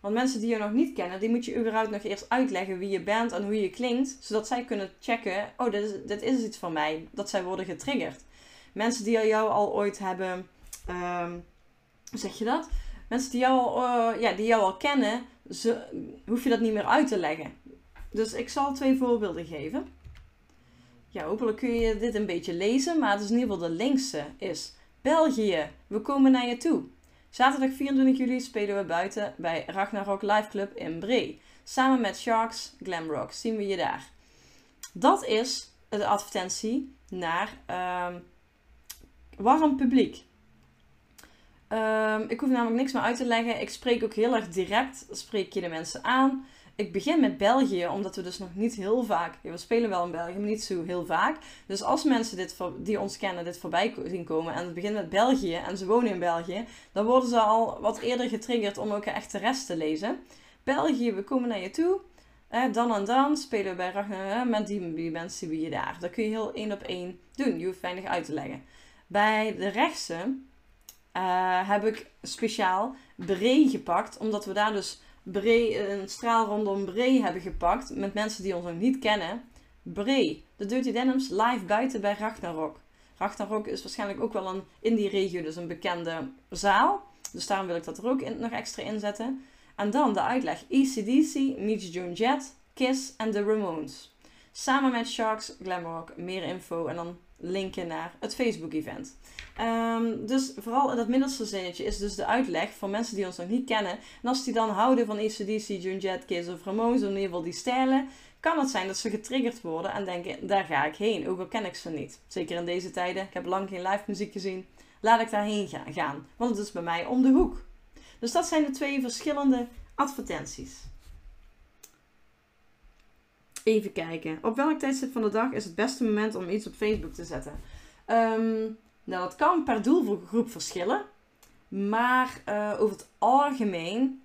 Want mensen die je nog niet kennen, die moet je überhaupt nog eerst uitleggen wie je bent en hoe je klinkt. Zodat zij kunnen checken, oh, dit is, dit is iets van mij. Dat zij worden getriggerd. Mensen die jou al ooit hebben, um, hoe zeg je dat? Mensen die jou, al, uh, ja, die jou al kennen, ze, hoef je dat niet meer uit te leggen. Dus ik zal twee voorbeelden geven. Ja, hopelijk kun je dit een beetje lezen, maar het is in ieder geval de linkse is België, we komen naar je toe. Zaterdag 24 juli spelen we buiten bij Ragnarok Live Club in Bree. Samen met Sharks Glamrock zien we je daar. Dat is de advertentie naar um, warm publiek. Um, ik hoef namelijk niks meer uit te leggen. Ik spreek ook heel erg direct. Spreek je de mensen aan ik begin met België, omdat we dus nog niet heel vaak. We spelen wel in België, maar niet zo heel vaak. Dus als mensen dit, die ons kennen dit voorbij zien komen en het begint met België en ze wonen in België, dan worden ze al wat eerder getriggerd om ook echt de rest te lezen. België, we komen naar je toe. dan en dan spelen we bij Ragnar met die, die mensen wie je daar. Dat kun je heel één op één doen. Je hoeft weinig uit te leggen. Bij de rechtse heb ik speciaal Bree gepakt, omdat we daar dus Een straal rondom Bree hebben gepakt met mensen die ons nog niet kennen. Bree, de Dirty Denims live buiten bij Ragnarok. Ragnarok is waarschijnlijk ook wel een in die regio dus een bekende zaal. Dus daarom wil ik dat er ook nog extra in zetten. En dan de uitleg ECDC meets Joan Jett, Kiss en The Ramones. Samen met Sharks Glamrock. Meer info en dan linken naar het Facebook-event. Um, dus vooral dat middelste zinnetje is dus de uitleg voor mensen die ons nog niet kennen. En als die dan houden van ACDC, June Jet, Kiss of Ramones, of in ieder geval die stijlen, kan het zijn dat ze getriggerd worden en denken, daar ga ik heen, ook al ken ik ze niet. Zeker in deze tijden, ik heb lang geen live muziek gezien, laat ik daarheen gaan, want het is bij mij om de hoek. Dus dat zijn de twee verschillende advertenties. Even kijken. Op welk tijdstip van de dag is het beste moment om iets op Facebook te zetten? Um, nou, dat kan per doelgroep verschillen. Maar uh, over het algemeen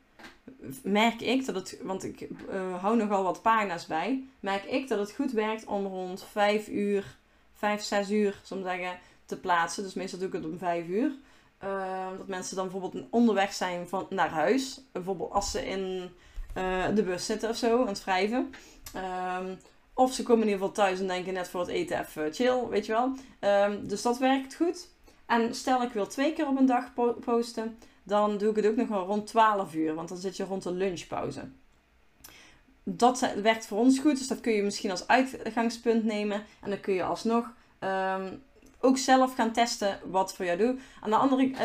merk ik dat het, want ik uh, hou nogal wat pagina's bij, merk ik dat het goed werkt om rond 5 uur, 5, 6 uur, soms zeggen, te plaatsen. Dus meestal doe ik het om 5 uur. Uh, dat mensen dan bijvoorbeeld onderweg zijn van, naar huis. Bijvoorbeeld als ze in de bus zitten of zo, aan het schrijven. Um, of ze komen in ieder geval thuis en denken net voor het eten even chill, weet je wel. Um, dus dat werkt goed. En stel ik wil twee keer op een dag posten, dan doe ik het ook nog wel rond 12 uur, want dan zit je rond de lunchpauze. Dat werkt voor ons goed, dus dat kun je misschien als uitgangspunt nemen. En dan kun je alsnog um, ook zelf gaan testen wat voor jou doet. Aan de andere uh,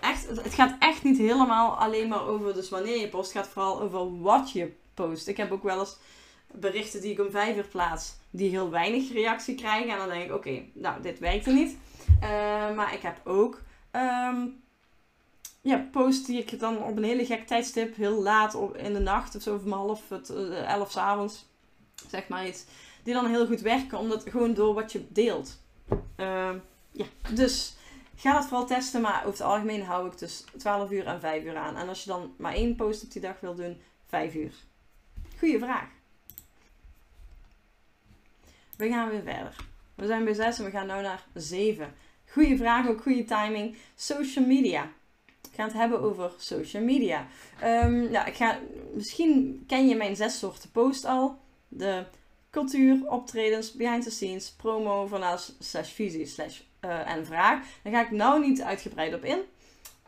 echt, het gaat echt niet helemaal alleen maar over dus wanneer je post. Het gaat vooral over wat je post. Ik heb ook wel eens berichten die ik om vijf uur plaats, die heel weinig reactie krijgen. En dan denk ik, oké, nou, dit werkt er niet. Uh, maar ik heb ook um, ja, posts die ik dan op een hele gek tijdstip, heel laat op, in de nacht of zo, of om half het, uh, elf avonds, zeg maar iets, die dan heel goed werken, omdat gewoon door wat je deelt. Uh, ja, dus ga dat vooral testen, maar over het algemeen hou ik dus 12 uur en 5 uur aan. En als je dan maar één post op die dag wil doen, 5 uur. Goeie vraag. We gaan weer verder. We zijn bij 6 en we gaan nu naar 7. Goeie vraag, ook goede timing. Social media. Ik ga het hebben over social media. Um, nou, ik ga, misschien ken je mijn zes soorten post al. De cultuur, optredens, behind the scenes, promo, vanuit slash visie slash uh, en vraag. Daar ga ik nou niet uitgebreid op in.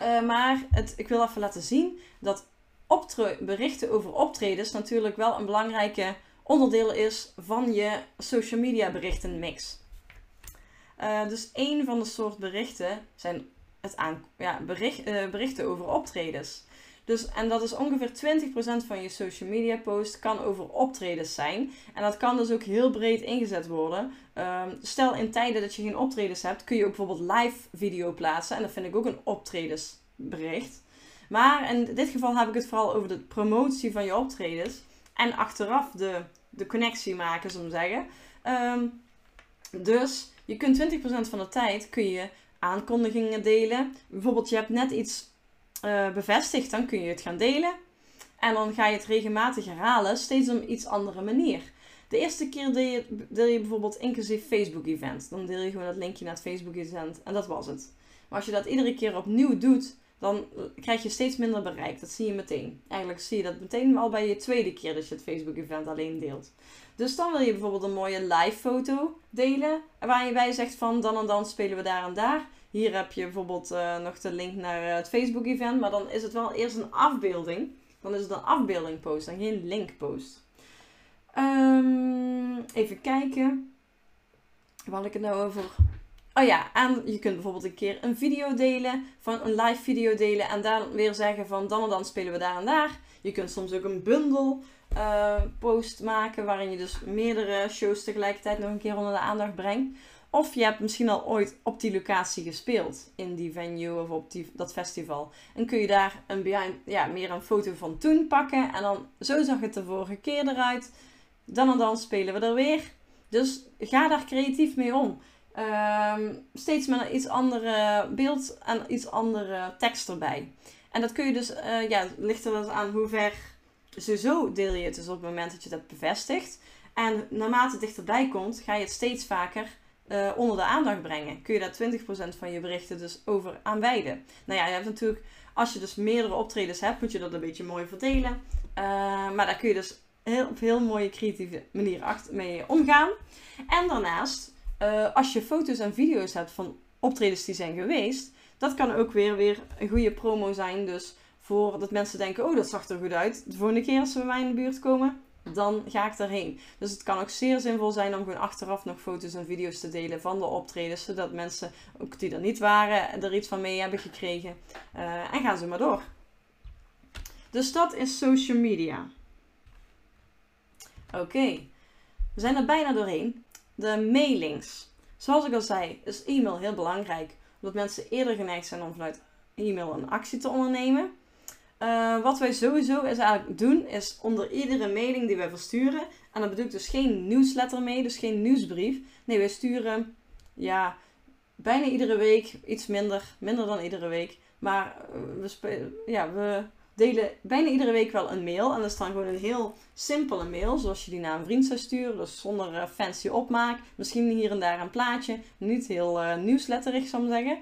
Uh, maar het, ik wil even laten zien dat berichten over optredens natuurlijk wel een belangrijke onderdeel is van je social media berichten mix. Uh, dus één van de soort berichten zijn het ja, bericht, berichten over optredens. Dus, en dat is ongeveer 20% van je social media post kan over optredens zijn. En dat kan dus ook heel breed ingezet worden. Um, stel in tijden dat je geen optredens hebt, kun je ook bijvoorbeeld live video plaatsen. En dat vind ik ook een optredensbericht. Maar in dit geval heb ik het vooral over de promotie van je optredens. En achteraf de, de connectie maken, we zeggen. Um, dus je kunt 20% van de tijd kun je aankondigingen delen. Bijvoorbeeld je hebt net iets uh, dan kun je het gaan delen. En dan ga je het regelmatig herhalen, steeds op een iets andere manier. De eerste keer deel je, deel je bijvoorbeeld inclusief Facebook-event. Dan deel je gewoon dat linkje naar het Facebook-event en dat was het. Maar als je dat iedere keer opnieuw doet, dan krijg je steeds minder bereik. Dat zie je meteen. Eigenlijk zie je dat meteen al bij je tweede keer dat je het Facebook-event alleen deelt. Dus dan wil je bijvoorbeeld een mooie live foto delen. Waar je bij zegt van dan en dan spelen we daar en daar. Hier heb je bijvoorbeeld uh, nog de link naar uh, het Facebook event. Maar dan is het wel eerst een afbeelding. Dan is het een afbeelding post en geen link post. Um, even kijken. Waar had ik het nou over? Oh ja, en je kunt bijvoorbeeld een keer een video delen, van een live video delen en daar weer zeggen van dan en dan spelen we daar en daar. Je kunt soms ook een bundel uh, post maken waarin je dus meerdere shows tegelijkertijd nog een keer onder de aandacht brengt. Of je hebt misschien al ooit op die locatie gespeeld, in die venue of op die, dat festival. En kun je daar een ja, meer een foto van toen pakken. En dan, zo zag het de vorige keer eruit. Dan en dan spelen we er weer. Dus ga daar creatief mee om. Ehm, steeds met een iets andere beeld en iets andere tekst erbij. En dat kun je dus, uh, ja, ligt er aan hoe ver, sowieso deel je het dus op het moment dat je dat bevestigt. En naarmate het dichterbij komt, ga je het steeds vaker uh, onder de aandacht brengen. Kun je daar 20% van je berichten dus over aan wijden. Nou ja, je hebt natuurlijk, als je dus meerdere optredens hebt, moet je dat een beetje mooi verdelen. Uh, maar daar kun je dus heel, op heel mooie creatieve manier achter, mee omgaan. En daarnaast, uh, als je foto's en video's hebt van optredens die zijn geweest, dat kan ook weer, weer een goede promo zijn. Dus voor dat mensen denken, oh dat zag er goed uit. De volgende keer als ze bij mij in de buurt komen, dan ga ik daarheen. Dus het kan ook zeer zinvol zijn om gewoon achteraf nog foto's en video's te delen van de optredens, zodat mensen, ook die er niet waren, er iets van mee hebben gekregen. Uh, en gaan ze maar door. Dus dat is social media. Oké, we zijn er bijna doorheen. De mailings. Zoals ik al zei, is e-mail heel belangrijk, omdat mensen eerder geneigd zijn om vanuit e-mail een actie te ondernemen. Uh, wat wij sowieso eigenlijk doen, is onder iedere mailing die wij versturen, en dat bedoel ik dus geen newsletter mee, dus geen nieuwsbrief. Nee, wij sturen ja, bijna iedere week, iets minder, minder dan iedere week. Maar uh, we, ja, we delen bijna iedere week wel een mail. En dat is dan gewoon een heel simpele mail, zoals je die naar een vriend zou sturen. Dus zonder uh, fancy opmaak. Misschien hier en daar een plaatje. Niet heel uh, nieuwsletterig, zou ik zeggen.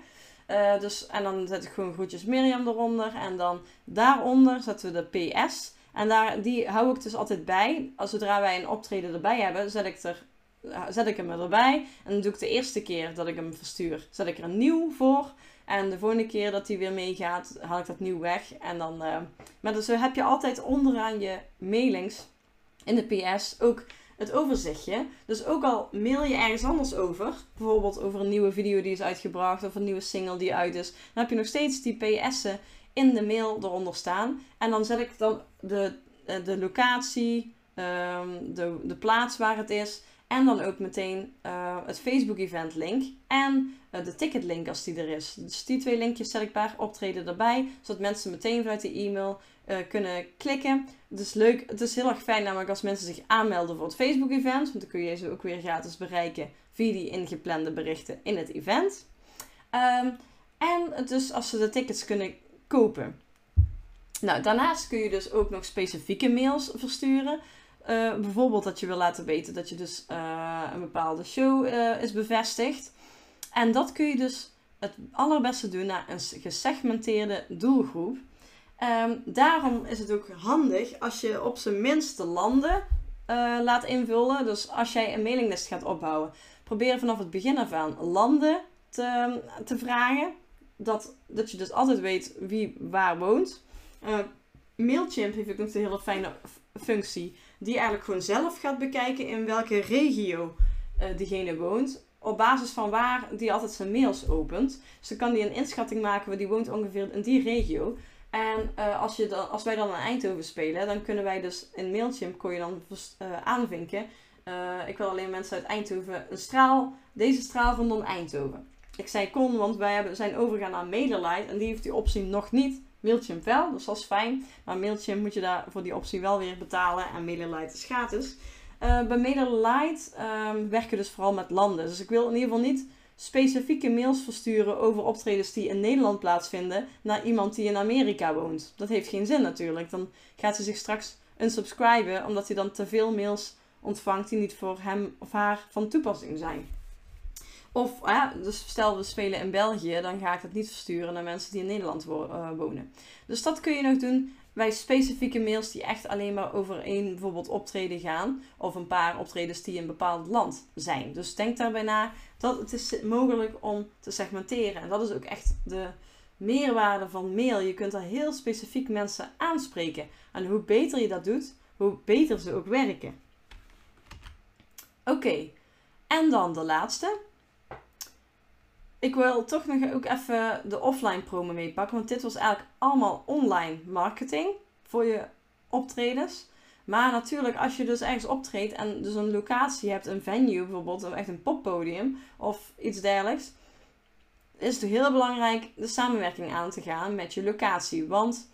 Uh, dus, en dan zet ik gewoon groetjes Mirjam eronder. En dan daaronder zetten we de PS. En daar, die hou ik dus altijd bij. Als zodra wij een optreden erbij hebben, zet ik, er, eh, zet ik hem erbij. En dan doe ik de eerste keer dat ik hem verstuur, zet ik er een nieuw voor. En de volgende keer dat hij weer meegaat, haal ik dat nieuw weg. En dan, uh, maar dus heb je altijd onderaan je mailings in de PS ook het overzichtje. Dus ook al mail je ergens anders over, bijvoorbeeld over een nieuwe video die is uitgebracht of een nieuwe single die uit is, dan heb je nog steeds die PS'en in de mail eronder staan. En dan zet ik dan de, eh, de locatie, ehm, de, de plaats waar het is. En dan ook meteen uh, het Facebook-event link en uh, de ticketlink als die er is. Dus die twee linkjes zet ik per optreden erbij, zodat mensen meteen vanuit de e-mail uh, kunnen klikken. Het is leuk, het is heel erg fijn namelijk als mensen zich aanmelden voor het Facebook-event, want dan kun je ze ook weer gratis bereiken via die ingeplande berichten in het event. Um, en dus als ze de tickets kunnen kopen. Nou, daarnaast kun je dus ook nog specifieke mails versturen. Uh, bijvoorbeeld dat je wil laten weten dat je dus uh, een bepaalde show is bevestigd. En dat kun je dus het allerbeste doen naar een gesegmenteerde doelgroep. Um, daarom is het ook handig als je op zijn minste landen laat invullen. Dus als jij een mailinglist gaat opbouwen, probeer vanaf het begin af aan landen te, te vragen. Dat, dat je dus altijd weet wie waar woont. Mailchimp heeft ook nog een hele fijne functie die eigenlijk gewoon zelf gaat bekijken in welke regio uh, diegene woont. op basis van waar die altijd zijn mails opent. Dus dan kan die een inschatting maken, die woont ongeveer in die regio. En uh, als, je dan, als wij dan in Eindhoven spelen, dan kunnen wij dus in Mailchimp kon je dan uh, aanvinken. Uh, ik wil alleen mensen uit Eindhoven een straal, deze straal van dan Eindhoven. Ik zei kon, want wij hebben, zijn overgegaan naar MailerLite en die heeft die optie nog niet. Mailchimp wel, dus dat is fijn. Maar Mailchimp moet je daar voor die optie wel weer betalen en MailerLite is gratis. Bij MailerLite um, werken we dus vooral met landen. Dus ik wil in ieder geval niet specifieke mails versturen over optredens die in Nederland plaatsvinden naar iemand die in Amerika woont. Dat heeft geen zin natuurlijk. Dan gaat ze zich straks unsubscriben omdat hij dan te veel mails ontvangt die niet voor hem of haar van toepassing zijn. Of, ja, dus stel we spelen in België, dan ga ik het niet versturen naar mensen die in Nederland uh, wonen. Dus dat kun je nog doen bij specifieke mails die echt alleen maar over één bijvoorbeeld optreden gaan. Of een paar optredens die in een bepaald land zijn. Dus denk daarbij na dat het is mogelijk om te segmenteren. En dat is ook echt de meerwaarde van mail. Je kunt er heel specifiek mensen aanspreken. En hoe beter je dat doet, hoe beter ze ook werken. Oké, en dan de laatste. Ik wil toch nog ook even de offline promo meepakken. Want dit was eigenlijk allemaal online marketing voor je optredens. Maar natuurlijk, als je dus ergens optreedt en dus een locatie hebt, een venue bijvoorbeeld, of echt een poppodium of iets dergelijks, is het heel belangrijk de samenwerking aan te gaan met je locatie. Want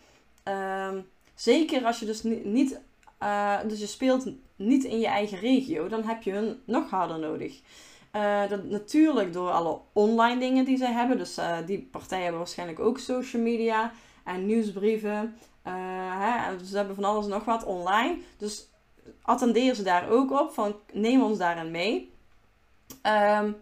uh, zeker als je dus niet, uh, dus je speelt niet in je eigen regio, dan heb je hun nog harder nodig. Uh, dat, natuurlijk door alle online dingen die zij hebben. Dus uh, die partijen hebben waarschijnlijk ook social media en nieuwsbrieven. Uh, hè, ze hebben van alles en nog wat online. Dus attendeer ze daar ook op. Van neem ons daarin mee. Um,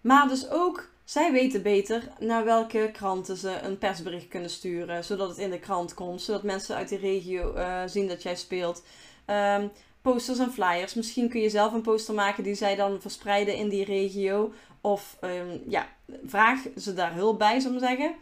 maar dus ook, zij weten beter naar welke kranten ze een persbericht kunnen sturen. Zodat het in de krant komt. Zodat mensen uit die regio zien dat jij speelt. Um, posters en flyers. Misschien kun je zelf een poster maken die zij dan verspreiden in die regio. Of um, ja, vraag ze daar hulp bij, zou ik zeggen.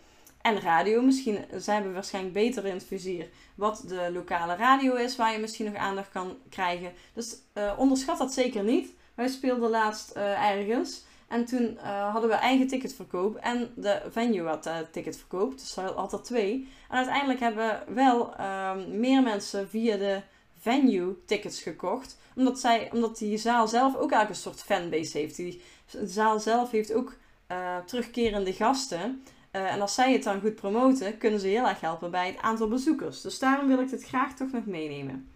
En radio, misschien, zij hebben waarschijnlijk beter in het vizier wat de lokale radio is, waar je misschien nog aandacht kan krijgen. Dus uh, onderschat dat zeker niet. Wij speelden laatst uh, ergens. En toen uh, hadden we eigen ticketverkoop en de venue had uh, ticketverkoop. Dus had er twee. En uiteindelijk hebben wel ehm, meer mensen via de venue tickets gekocht. Omdat, zij, omdat die zaal zelf ook eigenlijk een soort fanbase heeft. Die de zaal zelf heeft ook uh, terugkerende gasten. Uh, en als zij het dan goed promoten, kunnen ze heel erg helpen bij het aantal bezoekers. Dus daarom wil ik dit graag toch nog meenemen.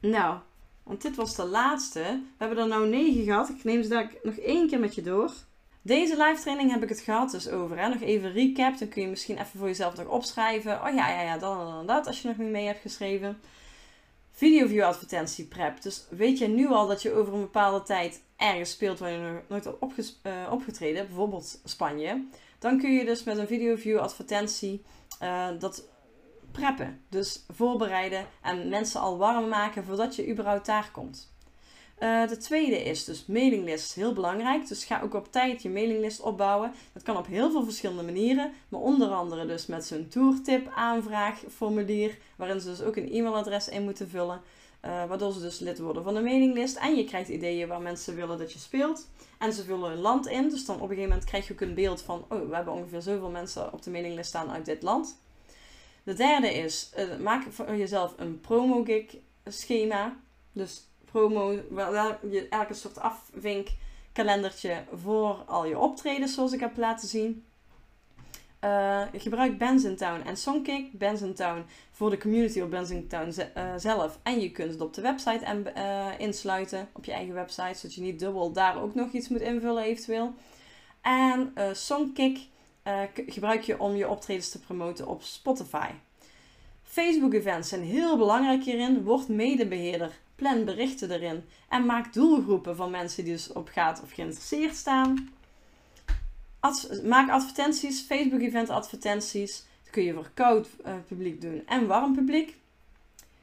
Nou, want dit was de laatste. We hebben er nou negen gehad. Ik neem ze daar nog één keer met je door. Deze live training heb ik het gehad dus over. Hè? Nog even recap. Dan kun je misschien even voor jezelf nog opschrijven. Oh ja, ja, ja, dan dan dat. Als je nog niet mee hebt geschreven. Video view advertentie prep. Dus weet je nu al dat je over een bepaalde tijd ergens speelt waar je nog nooit hebt uh, opgetreden. Bijvoorbeeld Spanje. Dan kun je dus met een video view advertentie uh, dat preppen. Dus voorbereiden en mensen al warm maken voordat je überhaupt daar komt. Uh, de tweede is dus mailinglist, heel belangrijk. Dus ga ook op tijd je mailinglist opbouwen. Dat kan op heel veel verschillende manieren, maar onder andere dus met zo'n tourtip aanvraagformulier, waarin ze dus ook een e-mailadres in moeten vullen. Uh, waardoor ze dus lid worden van de mailinglist. En je krijgt ideeën waar mensen willen dat je speelt. En ze vullen een land in. Dus dan op een gegeven moment krijg je ook een beeld van... Oh, we hebben ongeveer zoveel mensen op de mailinglist staan uit dit land. De derde is... Uh, maak voor jezelf een promo gig schema. Dus promo, wel je elke soort afvink kalendertje voor al je optredens zoals ik heb laten zien. Uh, gebruik Benzentown en Songkick. Benzentown voor de community op Benzentown uh, zelf. En je kunt het op de website en, uh, insluiten. Op je eigen website. Zodat je niet dubbel daar ook nog iets moet invullen eventueel. En Songkick gebruik je om je optredens te promoten op Spotify. Facebook events zijn heel belangrijk hierin. Word medebeheerder Plan berichten erin. En maak doelgroepen van mensen die dus op gaat of geïnteresseerd staan. maak advertenties, Facebook event advertenties. Dat kun je voor koud uh, publiek doen en warm publiek.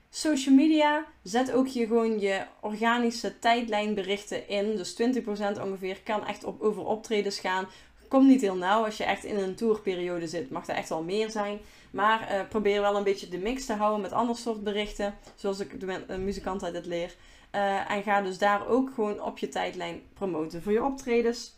Social media, zet ook je gewoon je organische tijdlijnberichten in. Dus 20% ongeveer kan echt op, over optredens gaan. Komt niet heel nauw. Als je echt in een tourperiode zit, mag er echt wel meer zijn. Maar uh, probeer wel een beetje de mix te houden met ander soort berichten. Zoals ik de uh, muzikant uit het leer. Eh, en ga dus daar ook gewoon op je tijdlijn promoten voor je optredens.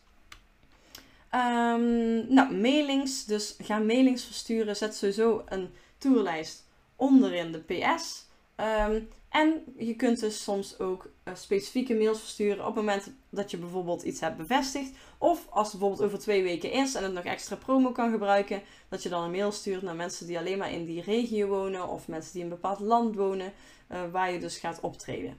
Um, nou, mailings. Dus ga mailings versturen. Zet sowieso een tourlijst onderin de PS. Ehm, en je kunt dus soms ook specifieke mails versturen op het moment dat je bijvoorbeeld iets hebt bevestigd. Of als het bijvoorbeeld over twee weken is en het nog extra promo kan gebruiken, dat je dan een mail stuurt naar mensen die alleen maar in die regio wonen of mensen die in een bepaald land wonen, uh, waar je dus gaat optreden.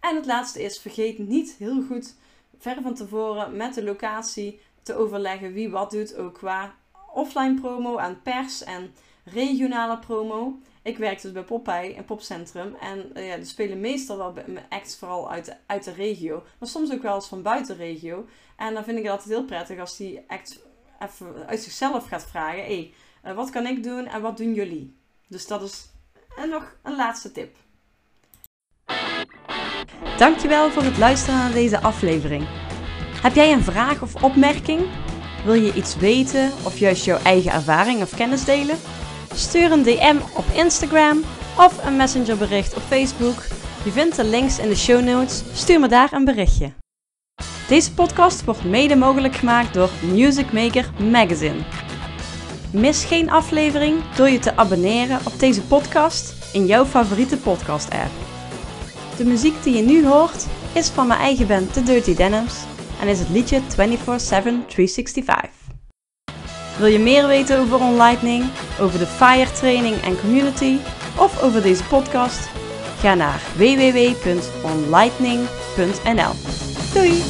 En het laatste is, vergeet niet heel goed ver van tevoren met de locatie te overleggen wie wat doet, ook qua offline promo en pers en regionale promo. Ik werk dus bij Popeye, een popcentrum. En uh, ja, er spelen meestal wel acts vooral uit de, uit de regio. Maar soms ook wel eens van buiten regio. En dan vind ik het altijd heel prettig als die act even uit zichzelf gaat vragen. Hé, hey, uh, wat kan ik doen en wat doen jullie? Dus dat is en nog een laatste tip. Dankjewel voor het luisteren naar deze aflevering. Heb jij een vraag of opmerking? Wil je iets weten of juist jouw eigen ervaring of kennis delen? Stuur een DM op Instagram of een messengerbericht op Facebook. Je vindt de links in de show notes. Stuur me daar een berichtje. Deze podcast wordt mede mogelijk gemaakt door Music Maker Magazine. Mis geen aflevering door je te abonneren op deze podcast in jouw favoriete podcast-app. De muziek die je nu hoort is van mijn eigen band The Dirty Denims en is het liedje 24-7 365. Wil je meer weten over OnLightning, over de FIRE training en community of over deze podcast? Ga naar www.onlightning.nl. Doei!